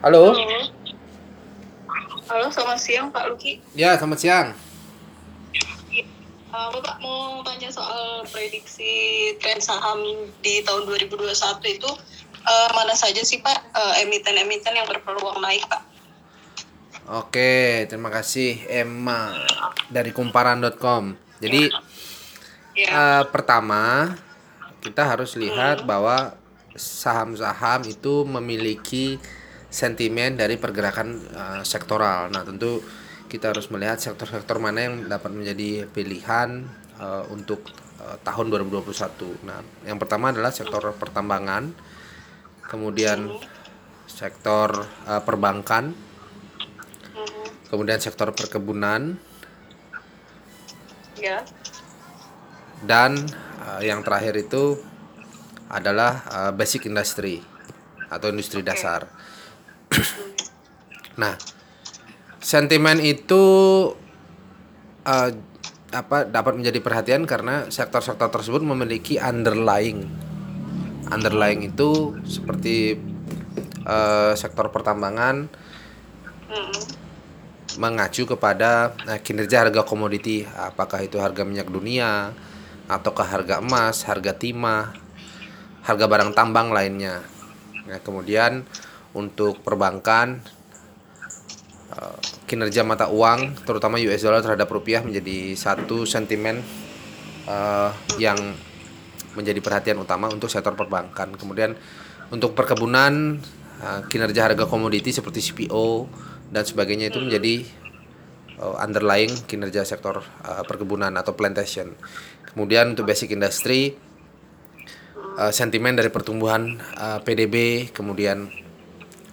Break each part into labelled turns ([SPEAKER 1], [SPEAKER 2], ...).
[SPEAKER 1] Halo.
[SPEAKER 2] Halo, selamat siang Pak Luki.
[SPEAKER 1] Ya, selamat siang.
[SPEAKER 2] Uh, Bapak mau tanya soal prediksi tren saham di tahun 2021 itu uh, mana saja sih Pak uh, emiten-emiten yang berpeluang naik Pak?
[SPEAKER 1] Oke, terima kasih Emma dari kumparan.com. Jadi
[SPEAKER 2] Ya.
[SPEAKER 1] eh, pertama kita harus lihat bahwa saham-saham itu memiliki sentimen dari pergerakan eh, sektoral. Nah, tentu kita harus melihat sektor-sektor mana yang dapat menjadi pilihan eh, untuk eh, tahun 2021. Nah, yang pertama adalah sektor pertambangan, kemudian sektor eh, perbankan, kemudian sektor perkebunan,
[SPEAKER 2] Ya.
[SPEAKER 1] dan uh, yang terakhir itu adalah uh, basic industry atau industri dasar. nah, sentimen itu uh, apa dapat menjadi perhatian karena sektor-sektor tersebut memiliki underlying underlying itu seperti uh, sektor pertambangan
[SPEAKER 2] Mhm.
[SPEAKER 1] mengacu kepada eh, kinerja harga komoditi apakah itu harga minyak dunia ataukah harga emas, harga timah, harga barang tambang lainnya. Nah, kemudian untuk perbankan eh, kinerja mata uang terutama US dollar terhadap rupiah menjadi satu sentimen eh, yang menjadi perhatian utama untuk sektor perbankan. Kemudian untuk perkebunan eh, kinerja harga komoditi seperti CPO dan sebagainya itu menjadi uh, underlying kinerja sektor uh, perkebunan atau plantation. Kemudian untuk basic industry uh, sentimen dari pertumbuhan uh, PDB, kemudian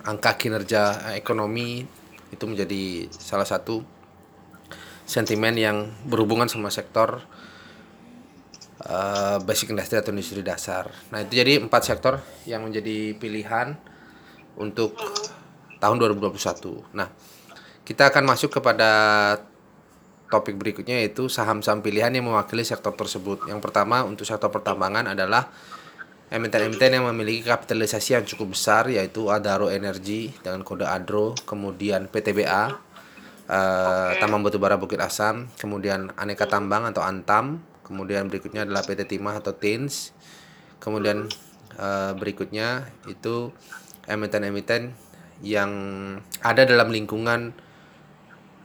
[SPEAKER 1] angka kinerja uh, ekonomi itu menjadi salah satu sentimen yang berhubungan sama sektor uh, basic industry atau industri dasar. Nah, itu jadi empat sektor yang menjadi pilihan untuk tahun 2021. Nah, kita akan masuk kepada topik berikutnya yaitu saham-saham pilihan yang mewakili sektor tersebut. Yang pertama untuk sektor pertambangan adalah emiten-emiten yang memiliki kapitalisasi yang cukup besar yaitu Adaro Energy dengan kode ADRO, kemudian PTBA, eh, Tambang Batubara Bukit Asam, kemudian Aneka Tambang atau Antam, kemudian berikutnya adalah PT Timah atau TINS, kemudian eh, berikutnya itu emiten-emiten yang ada dalam lingkungan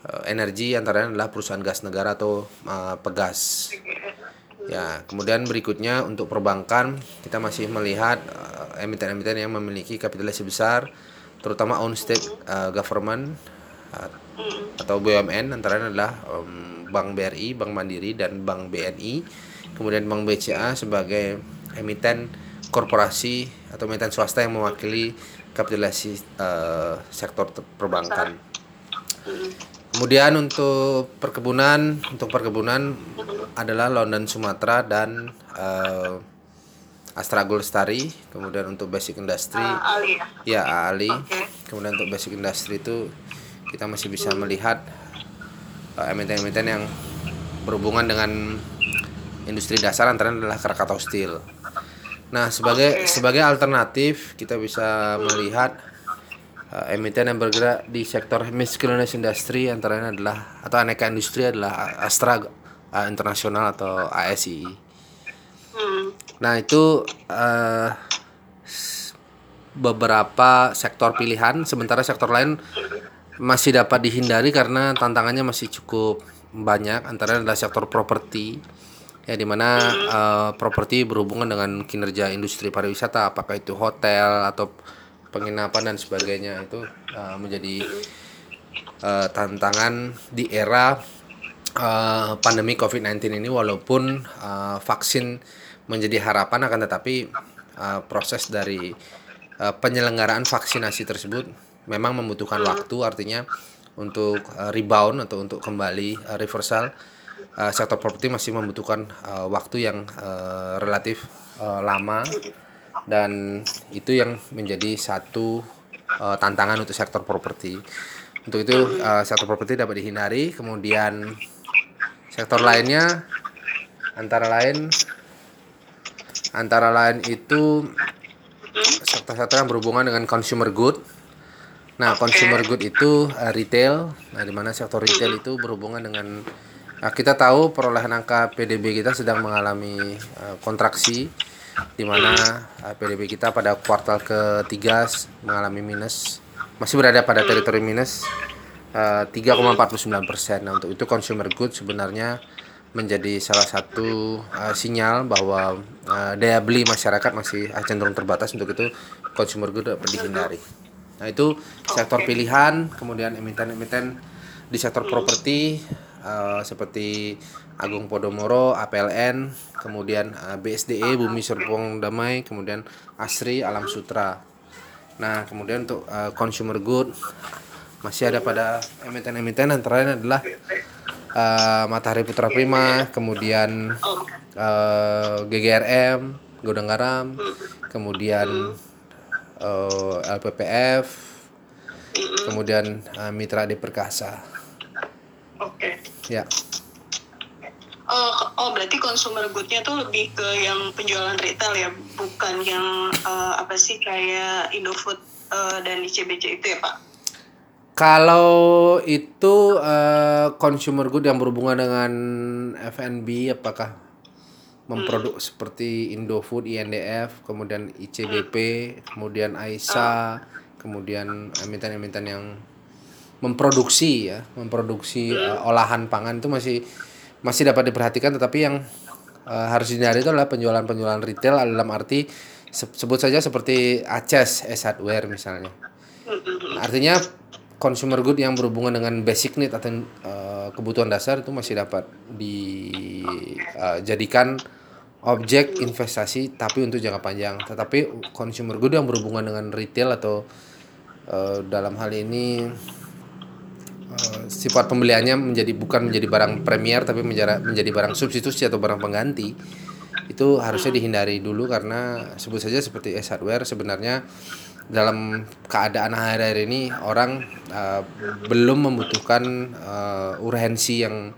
[SPEAKER 1] eh, energi antaranya adalah perusahaan gas negara atau eh, pegas. Ya, kemudian berikutnya untuk perbankan kita masih melihat eh, emiten-emiten yang memiliki kapitalisasi besar, terutama own state eh, government eh, atau BUMN antaranya adalah em, Bank BRI, Bank Mandiri dan Bank BNI. Kemudian Bank BCA sebagai emiten korporasi atau emiten swasta yang mewakili kapitalisasi eh, sektor perbankan. Kemudian untuk perkebunan, untuk perkebunan adalah London Sumatera dan eh, Astra Lestari. Kemudian untuk basic industry,
[SPEAKER 2] Ali ya.
[SPEAKER 1] ya Ali.
[SPEAKER 2] Oke.
[SPEAKER 1] Kemudian untuk basic industry itu kita masih bisa melihat eh, emiten-emiten yang berhubungan dengan industri dasar antara adalah Krakatau Steel. Nah, sebagai sebagai alternatif kita bisa melihat emiten yang bergerak di sektor miscellaneous industry antara lain adalah atau aneka industri adalah Astra eh, Internasional atau ASI.
[SPEAKER 2] Hmm.
[SPEAKER 1] Nah, itu eh, s- beberapa sektor pilihan sementara sektor lain masih dapat dihindari karena tantangannya masih cukup banyak antara lain adalah sektor properti ya di mana eh, properti berhubungan dengan kinerja industri pariwisata apakah itu hotel atau penginapan dan sebagainya itu eh, menjadi eh, tantangan di era eh, pandemi COVID-19 ini. Walaupun eh, vaksin menjadi harapan akan tetapi eh, proses dari eh, penyelenggaraan vaksinasi tersebut memang membutuhkan waktu. Artinya untuk eh, rebound atau untuk kembali eh, reversal eh, sektor properti masih membutuhkan eh, waktu yang eh, relatif eh, lama dan itu yang menjadi satu eh, tantangan untuk sektor properti. Untuk itu eh, sektor properti dapat dihindari. Kemudian sektor lainnya antara lain antara lain itu sektor-sektor yang berhubungan dengan consumer good. Nah, consumer good itu uh, retail. Nah, di mana sektor retail itu berhubungan dengan nah, kita tahu perolehan angka PDB kita sedang mengalami uh, kontraksi di mana uh, PDB kita pada kuartal ketiga mengalami minus masih berada pada teritori minus uh, 3,49 persen. Nah, untuk itu consumer good sebenarnya menjadi salah satu uh, sinyal bahwa uh, daya beli masyarakat masih cenderung terbatas. Untuk itu consumer good dapat dihindari. Nah, itu sektor pilihan, kemudian emiten-emiten di sektor properti eh, seperti Agung Podomoro, APLN, kemudian eh, BSDE, Bumi Serpong Damai, kemudian Asri, Alam Sutra. Nah, kemudian untuk eh, consumer good masih ada pada emiten-emiten antara lain adalah eh, Matahari Putra Prima, kemudian eh, GGRM, Godang Garam, kemudian eh, LPPF, kemudian eh, Mitra Adi Perkasa.
[SPEAKER 2] Oke.
[SPEAKER 1] Ya,
[SPEAKER 2] Oh, oh berarti consumer good-nya tuh lebih ke yang penjualan retail ya, bukan yang eh, apa sih kayak Indofood eh, dan ICBC itu ya Pak?
[SPEAKER 1] kalau itu eh, consumer good yang berhubungan dengan F&B, apakah memproduk seperti Indofood, INDF, kemudian ICBP, kemudian AISA, kemudian emiten-emiten yang memproduksi ya, memproduksi eh, olahan pangan itu masih masih dapat diperhatikan, tetapi yang eh, harus dihindari itu adalah penjualan-penjualan retail dalam arti se- sebut saja seperti Aces, S Hardware misalnya. Artinya consumer good yang berhubungan dengan basic need atau eh, kebutuhan dasar itu masih dapat dijadikan objek investasi tapi untuk jangka panjang. Tetapi consumer good yang berhubungan dengan retail atau eh, dalam hal ini eh, sifat pembeliannya menjadi bukan menjadi barang premier tapi menjadi menjadi barang substitusi atau barang pengganti itu harusnya dihindari dulu karena sebut saja seperti S hardware sebenarnya dalam keadaan akhir-akhir ini orang uh, belum membutuhkan uh, urgensi yang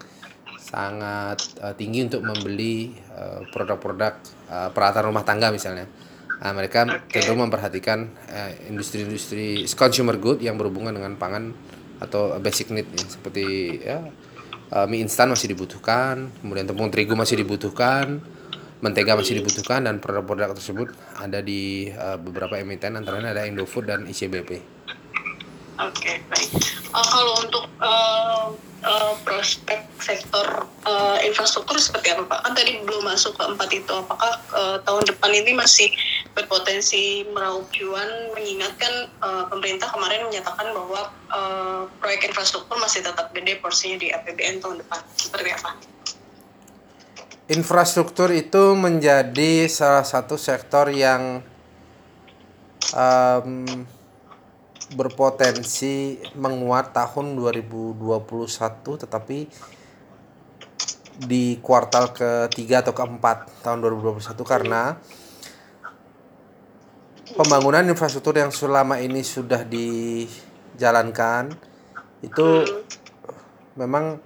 [SPEAKER 1] sangat uh, tinggi untuk membeli uh, produk-produk uh, peralatan rumah tangga misalnya. Nah, mereka cenderung memperhatikan uh, industri-industri consumer good yang berhubungan dengan pangan atau basic need ya, seperti ya uh, mie instan masih dibutuhkan, kemudian tepung terigu masih dibutuhkan, mentega masih dibutuhkan dan produk-produk tersebut ada di uh, beberapa emiten antara lain ada Indofood dan ICBP.
[SPEAKER 2] Oke, baik. Eh, kalau untuk eh, eh, prospek sektor eh, infrastruktur seperti apa? Kan tadi belum masuk ke empat itu. Apakah eh, tahun depan ini masih berpotensi meraup cuan? Mengingatkan eh, pemerintah kemarin menyatakan bahwa eh, proyek infrastruktur masih tetap gede porsinya di APBN tahun depan. Seperti apa?
[SPEAKER 1] Infrastruktur itu menjadi salah satu sektor yang em, berpotensi menguat tahun 2021 tetapi di kuartal ketiga atau keempat tahun 2021 karena pembangunan infrastruktur yang selama ini sudah dijalankan itu memang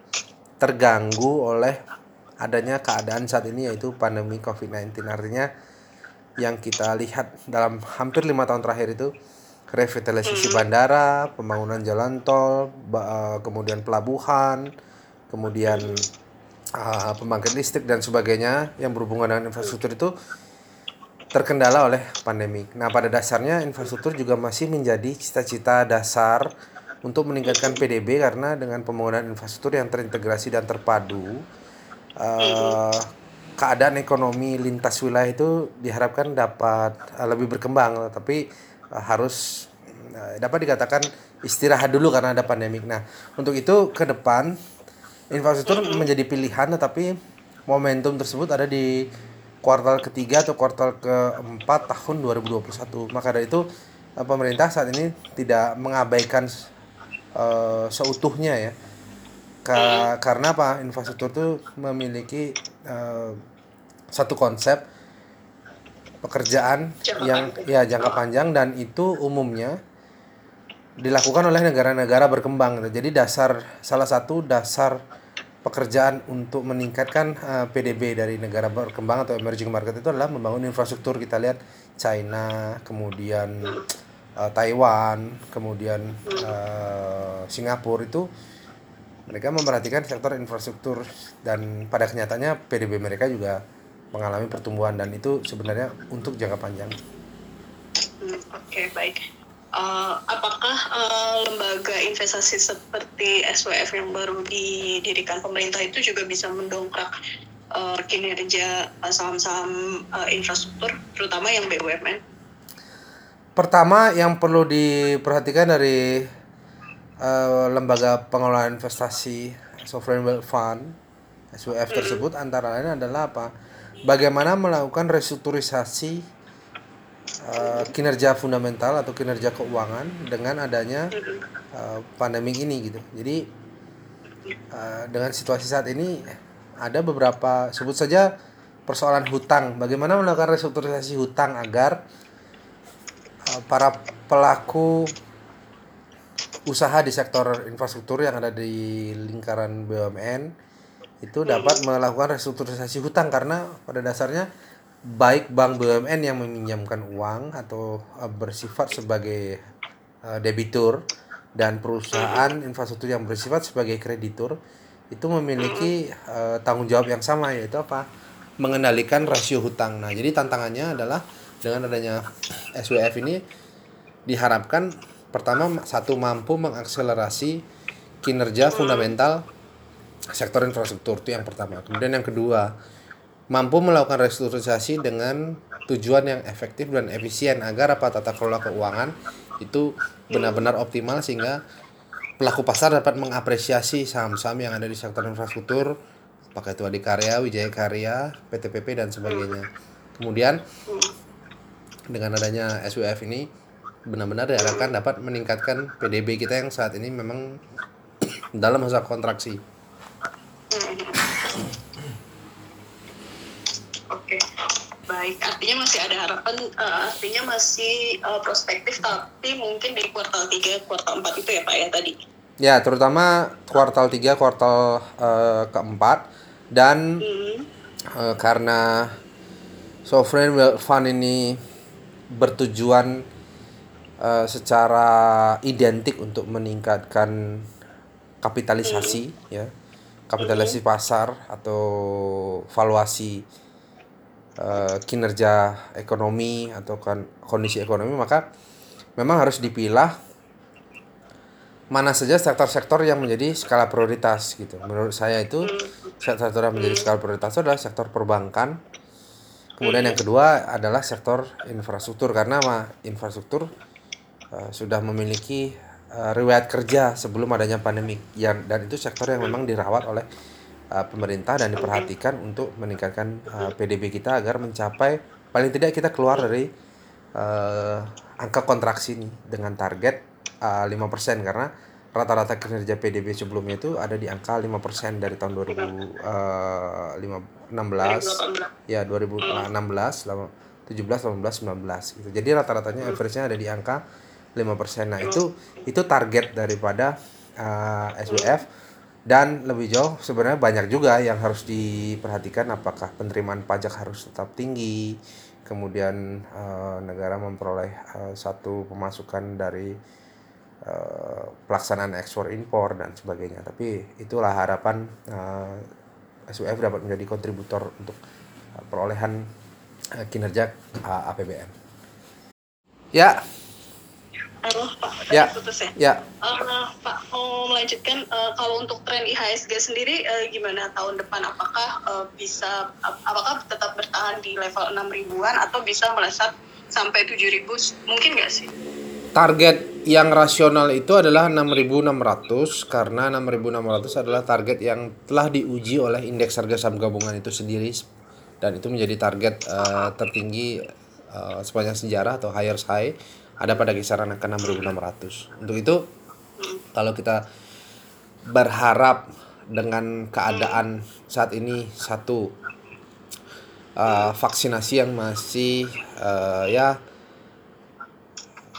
[SPEAKER 1] terganggu oleh adanya keadaan saat ini yaitu pandemi COVID-19 artinya yang kita lihat dalam hampir lima tahun terakhir itu revitalisasi bandara, pembangunan jalan tol, eh, kemudian pelabuhan, kemudian eh, pembangkit listrik dan sebagainya yang berhubungan dengan infrastruktur itu terkendala oleh pandemi. Nah, pada dasarnya infrastruktur juga masih menjadi cita-cita dasar untuk meningkatkan PDB karena dengan pembangunan infrastruktur yang terintegrasi dan terpadu, eh, keadaan ekonomi lintas wilayah itu diharapkan dapat lebih berkembang, tapi harus eh, dapat dikatakan istirahat dulu karena ada pandemik. Nah, untuk itu ke depan infrastruktur menjadi pilihan, tetapi momentum tersebut ada di kuartal ketiga atau kuartal keempat tahun 2021. Maka dari itu eh, pemerintah saat ini tidak mengabaikan eh, seutuhnya ya. Ka- karena apa? Infrastruktur itu memiliki eh, satu konsep pekerjaan
[SPEAKER 2] Jangka
[SPEAKER 1] yang
[SPEAKER 2] panjang.
[SPEAKER 1] ya jangka panjang dan itu umumnya dilakukan oleh negara-negara berkembang. Jadi dasar salah satu dasar pekerjaan untuk meningkatkan eh, PDB dari negara berkembang atau emerging market itu adalah membangun infrastruktur. Kita lihat China, kemudian uh, Taiwan, kemudian uh, Singapura itu mereka memperhatikan sektor infrastruktur dan pada kenyataannya PDB mereka juga mengalami pertumbuhan dan itu sebenarnya untuk jangka panjang.
[SPEAKER 2] Hmm, Oke okay, baik. Uh, apakah uh, lembaga investasi seperti SWF yang baru didirikan pemerintah itu juga bisa mendongkrak uh, kinerja saham-saham uh, infrastruktur, terutama yang BUMN?
[SPEAKER 1] Pertama yang perlu diperhatikan dari uh, lembaga pengelolaan investasi sovereign wealth fund SWF tersebut mm -hmm. antara lain adalah apa? Bagaimana melakukan restrukturisasi uh, kinerja fundamental atau kinerja keuangan dengan adanya uh, pandemi ini gitu. Jadi uh, dengan situasi saat ini ada beberapa sebut saja persoalan hutang. Bagaimana melakukan restrukturisasi hutang agar uh, para pelaku usaha di sektor infrastruktur yang ada di lingkaran BUMN itu dapat melakukan restrukturisasi hutang karena pada dasarnya baik bank BUMN yang meminjamkan uang atau uh, bersifat sebagai uh, debitur dan perusahaan infrastruktur yang bersifat sebagai kreditur itu memiliki uh, tanggung jawab yang sama yaitu apa? Mengendalikan rasio hutang. Nah, jadi tantangannya adalah dengan adanya SWF ini diharapkan pertama satu mampu mengakselerasi kinerja fundamental sektor infrastruktur itu yang pertama. Kemudian yang kedua, mampu melakukan restrukturisasi dengan tujuan yang efektif dan efisien agar apa tata kelola keuangan itu benar-benar optimal sehingga pelaku pasar dapat mengapresiasi saham-saham yang ada di sektor infrastruktur apakah itu Adikarya, Wijaya Karya, PTPP dan sebagainya. Kemudian dengan adanya SWF ini benar-benar diharapkan dapat meningkatkan PDB kita yang saat ini memang dalam masa kontraksi.
[SPEAKER 2] Baik artinya masih ada harapan uh, artinya masih uh, prospektif tapi mungkin di kuartal 3 kuartal 4 itu ya Pak ya tadi
[SPEAKER 1] ya terutama kuartal 3 kuartal uh, keempat dan hmm. uh, karena sovereign wealth fund ini bertujuan uh, secara identik untuk meningkatkan kapitalisasi hmm. ya kapitalisasi hmm. pasar atau valuasi uh, kinerja ekonomi atau kan kondisi ekonomi maka memang harus dipilah mana saja sektor-sektor yang menjadi skala prioritas gitu. Menurut saya itu sektor yang menjadi skala prioritas itu adalah sektor perbankan. Kemudian yang kedua adalah sektor infrastruktur karena mah infrastruktur uh, sudah memiliki uh, riwayat kerja sebelum adanya pandemi yang dan itu sektor yang memang dirawat oleh uh, pemerintah dan diperhatikan untuk meningkatkan uh, PDB kita agar mencapai paling tidak kita keluar dari uh, angka kontraksi ini dengan target uh, 5% karena rata-rata kinerja PDB sebelumnya itu ada di angka 5% dari tahun 2016 ya 2016 17 18 19 gitu. Jadi rata-ratanya average-nya ada di angka 5%. Nah, itu itu target daripada uh, SWF dan lebih jauh sebenarnya banyak juga yang harus diperhatikan apakah penerimaan pajak harus tetap tinggi kemudian uh, negara memperoleh uh, satu pemasukan dari uh, pelaksanaan ekspor impor dan sebagainya. Tapi itulah harapan uh, SUF dapat menjadi kontributor untuk perolehan kinerja APBN ya
[SPEAKER 2] Halo Pak,
[SPEAKER 1] ya.
[SPEAKER 2] putus ya?
[SPEAKER 1] Ya.
[SPEAKER 2] Uh, Pak, mau melanjutkan uh, kalau untuk tren IHSG sendiri uh, gimana tahun depan? Apakah uh, bisa, uh, apakah tetap bertahan di level 6 ribuan atau bisa melesat sampai 7 ribu? Mungkin nggak sih?
[SPEAKER 1] Target yang rasional itu adalah 6.600 karena 6.600 adalah target yang telah diuji oleh indeks harga saham gabungan itu sendiri dan itu menjadi target uh, tertinggi uh, sepanjang sejarah atau highest high ada pada kisaran angka 6.600. Untuk itu kalau kita berharap dengan keadaan saat ini satu uh, vaksinasi yang masih uh, ya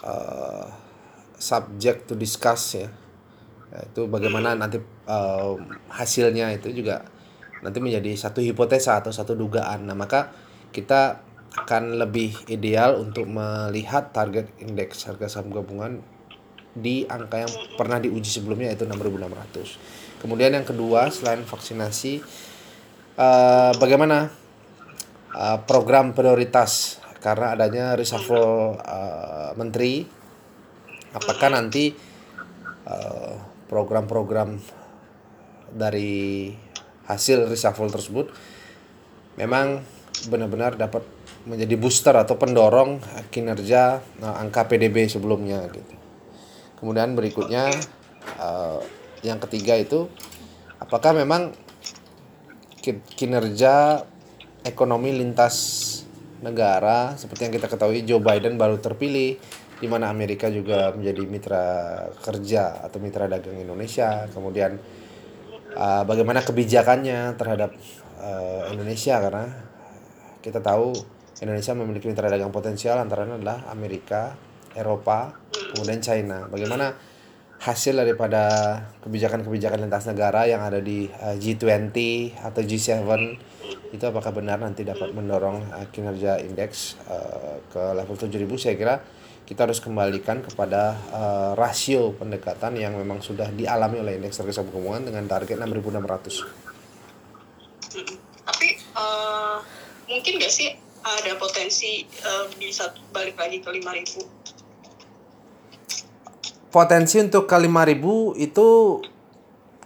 [SPEAKER 1] uh, subject to discuss ya itu bagaimana nanti uh, hasilnya itu juga nanti menjadi satu hipotesa atau satu dugaan nah maka kita akan lebih ideal untuk melihat target indeks harga saham gabungan di angka yang pernah diuji sebelumnya yaitu 6.600. Kemudian yang kedua selain vaksinasi uh, bagaimana uh, program prioritas karena adanya reshuffle uh, menteri apakah nanti program-program uh, dari hasil reshuffle tersebut memang benar-benar dapat menjadi booster atau pendorong kinerja uh, angka PDB sebelumnya gitu. Kemudian berikutnya uh, yang ketiga itu apakah memang kinerja ekonomi lintas negara seperti yang kita ketahui Joe Biden baru terpilih di mana Amerika juga menjadi mitra kerja atau mitra dagang Indonesia. Kemudian uh, bagaimana kebijakannya terhadap uh, Indonesia karena kita tahu Indonesia memiliki mitra dagang potensial antara lain adalah Amerika, Eropa, kemudian China. Bagaimana hasil daripada kebijakan-kebijakan lintas negara yang ada di uh, G20 atau G7 itu apakah benar nanti dapat mendorong uh, kinerja indeks uh, ke level 7000 saya kira kita harus kembalikan kepada rasio pendekatan yang memang sudah dialami oleh indeks harga saham dengan target 6600.
[SPEAKER 2] Tapi uh, mungkin gak sih ada potensi uh, bisa balik lagi ke 5000?
[SPEAKER 1] Potensi untuk ke 5000 itu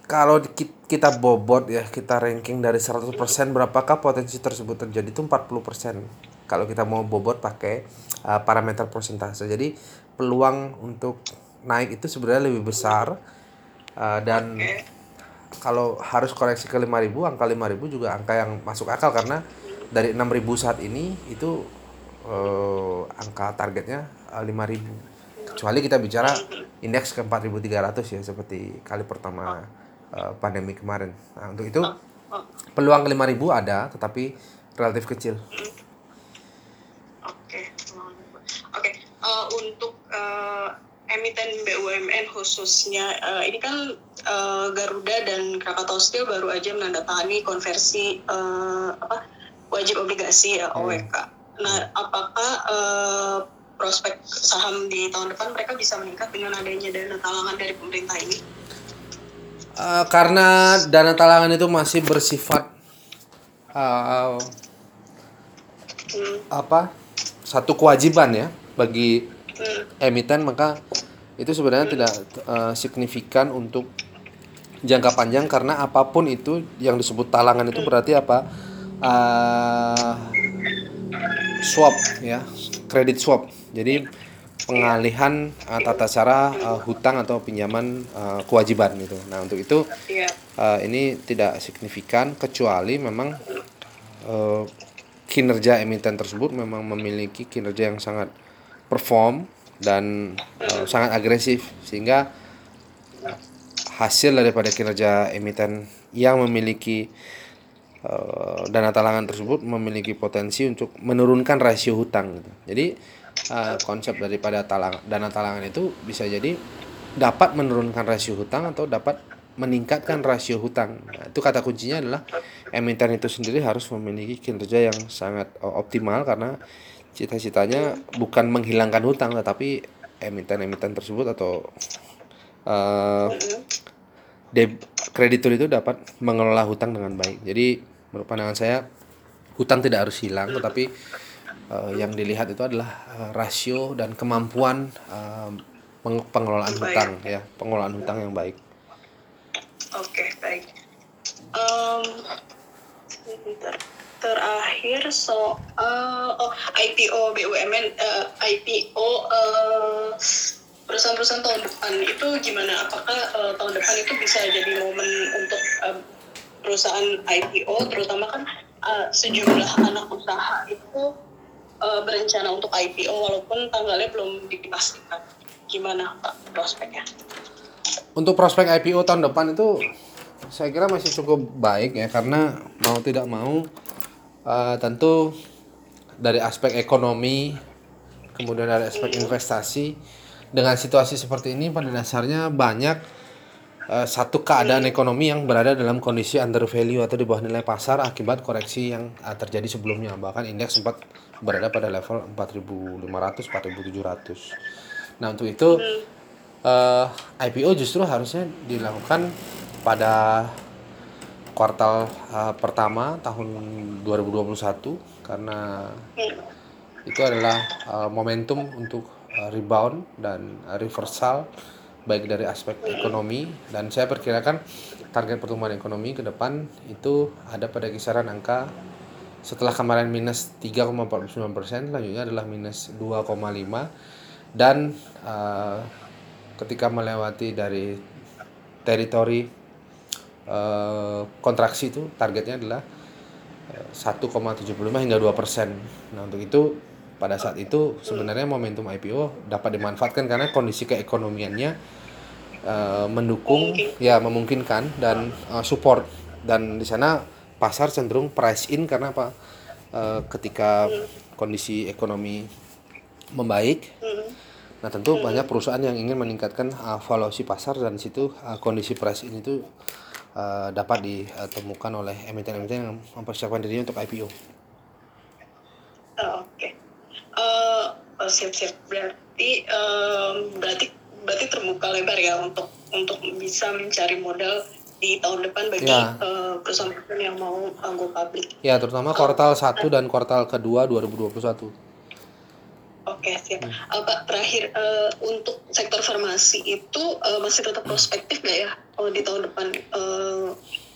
[SPEAKER 1] kalau kita bobot ya, kita ranking dari 100% berapakah potensi tersebut terjadi itu 40%. Kalau kita mau bobot pakai uh, parameter persentase. Jadi peluang untuk naik itu sebenarnya lebih besar uh, dan okay. kalau harus koreksi ke 5000 angka 5000 juga angka yang masuk akal karena dari 6000 saat ini itu uh, angka targetnya uh, 5000 kecuali kita bicara indeks ke 4300 ya seperti kali pertama uh, pandemi kemarin. Nah, untuk itu peluang 5000 ada tetapi relatif kecil.
[SPEAKER 2] Oke. Oke, uh, untuk uh, emiten BUMN khususnya uh, ini kan uh, Garuda dan Krakatau Steel baru aja menandatangani konversi uh, apa wajib obligasi ya OWK. Hmm. Nah, apakah uh, prospek saham di tahun depan mereka bisa meningkat dengan adanya dana talangan dari pemerintah ini?
[SPEAKER 1] Uh, karena dana talangan itu masih bersifat uh, hmm. apa satu kewajiban ya bagi hmm. emiten maka itu sebenarnya hmm. tidak uh, signifikan untuk jangka panjang karena apa pun itu yang disebut talangan itu hmm. berarti apa uh, swap ya kredit swap. Jadi pengalihan uh, tata cara uh, hutang atau pinjaman uh, kewajiban gitu. Nah untuk itu uh, ini tidak signifikan kecuali memang uh, kinerja emiten tersebut memang memiliki kinerja yang sangat perform dan uh, sangat agresif. Sehingga hasil daripada kinerja emiten yang memiliki uh, dana talangan tersebut memiliki potensi untuk menurunkan rasio hutang gitu. Jadi uh, konsep daripada talang dana talangan itu bisa jadi dapat menurunkan rasio hutang atau dapat meningkatkan rasio hutang. Nah, itu kata kuncinya adalah emiten itu sendiri harus memiliki kinerja yang sangat uh, optimal karena cita-citanya bukan menghilangkan hutang tetapi emiten-emiten tersebut atau uh, kreditur itu dapat mengelola hutang dengan baik. Jadi menurut pandangan saya hutang tidak harus hilang tetapi uh, yang dilihat itu adalah uh, rasio dan kemampuan uh, pengelolaan hutang ya pengelolaan hutang yang baik.
[SPEAKER 2] Oke okay, baik. Um, terakhir soal oh, IPO BUMN uh, IPO uh, perusahaan-perusahaan tahun depan itu gimana? Apakah uh, tahun depan itu bisa jadi momen untuk uh, perusahaan IPO terutama kan uh, sejumlah anak usaha itu uh, berencana untuk IPO walaupun tanggalnya belum dipastikan. Gimana Pak prospeknya?
[SPEAKER 1] Untuk prospek IPO tahun depan itu saya kira masih cukup baik ya karena mau tidak mau uh, tentu dari aspek ekonomi kemudian dari aspek investasi dengan situasi seperti ini pada dasarnya banyak eh, satu keadaan ekonomi yang berada dalam kondisi under value atau di bawah nilai pasar akibat koreksi yang eh, terjadi sebelumnya. Bahkan indeks sempat berada pada level 4.500 4.700. Nah, untuk itu eh, IPO justru harusnya dilakukan pada kuartal eh, pertama tahun 2021 karena itu adalah uh, momentum untuk uh, rebound dan uh, reversal baik dari aspek ekonomi dan saya perkirakan target pertumbuhan ekonomi ke depan itu ada pada kisaran angka setelah kemarin minus 3,49 persen selanjutnya adalah minus 2,5 dan uh, ketika melewati dari teritori uh, kontraksi itu targetnya adalah uh, 1,75 hingga 2 persen. Nah untuk itu pada saat itu sebenarnya momentum IPO dapat dimanfaatkan karena kondisi keekonomiannya uh, mendukung ya memungkinkan dan uh, support. Dan di sana pasar cenderung price in karena apa? Uh, ketika kondisi ekonomi membaik nah tentu banyak perusahaan yang ingin meningkatkan uh, valuasi pasar dan situ uh, kondisi price in itu uh, dapat ditemukan oleh emiten-emiten yang mempersiapkan dirinya untuk IPO.
[SPEAKER 2] Oh, Oke, Eh, oh, siap-siap berarti em, berarti berarti terbuka lebar ya untuk untuk bisa mencari modal di tahun depan bagi
[SPEAKER 1] Ya.
[SPEAKER 2] eh, perusahaan-perusahaan yang mau uh, go public.
[SPEAKER 1] Ya, terutama kuartal 1 dan kuartal kedua 2021.
[SPEAKER 2] Oke siap. Eh, Pak terakhir eh, untuk sektor farmasi itu eh, masih tetap prospektif nggak ya oh, di tahun depan eh,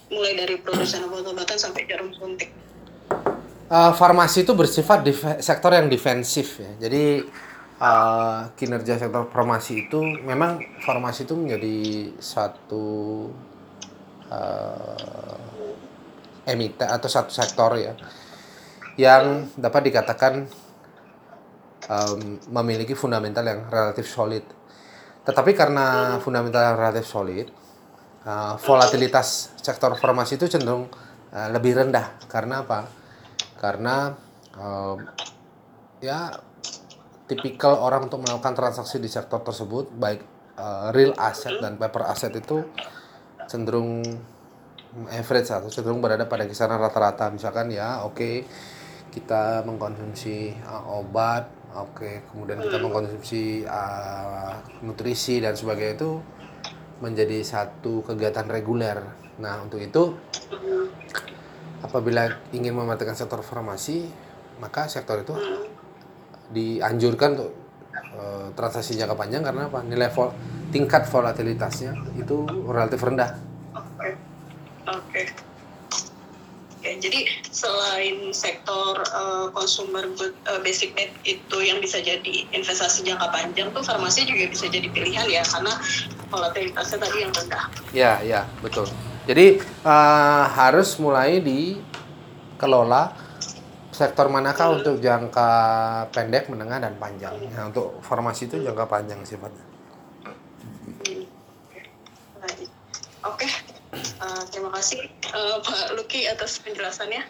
[SPEAKER 2] mulai dari produsen obat-obatan sampai jarum suntik.
[SPEAKER 1] Uh, farmasi itu bersifat dif- sektor yang defensif ya. Jadi uh, kinerja sektor farmasi itu memang farmasi itu menjadi satu uh, emiten atau satu sektor ya yang dapat dikatakan um, memiliki fundamental yang relatif solid. Tetapi karena fundamental yang relatif solid, uh, volatilitas sektor farmasi itu cenderung uh, lebih rendah. Karena apa? Karena um, ya tipikal orang untuk melakukan transaksi di sektor tersebut, baik uh, real asset dan paper asset itu cenderung average atau cenderung berada pada kisaran rata-rata. Misalkan ya, oke kita mengkonsumsi uh, obat, oke kemudian kita mengkonsumsi uh, nutrisi dan sebagainya itu menjadi satu kegiatan reguler. Nah untuk itu apabila ingin mematikan sektor farmasi, maka sektor itu dianjurkan untuk uh, transaksi jangka panjang karena apa? Nilai vol tingkat volatilitasnya itu relatif rendah.
[SPEAKER 2] Oke. Oke. Oke, jadi selain sektor eh, consumer good eh, basic need itu yang bisa jadi investasi jangka panjang tuh farmasi juga bisa jadi pilihan ya karena volatilitasnya tadi yang rendah.
[SPEAKER 1] Ya, ya, betul. Jadi uh, harus mulai dikelola sektor manakah untuk jangka pendek, menengah, dan panjang. Nah, untuk farmasi itu jangka panjang sifatnya.
[SPEAKER 2] Oke, Eh, terima kasih eh, Pak Luki atas penjelasannya.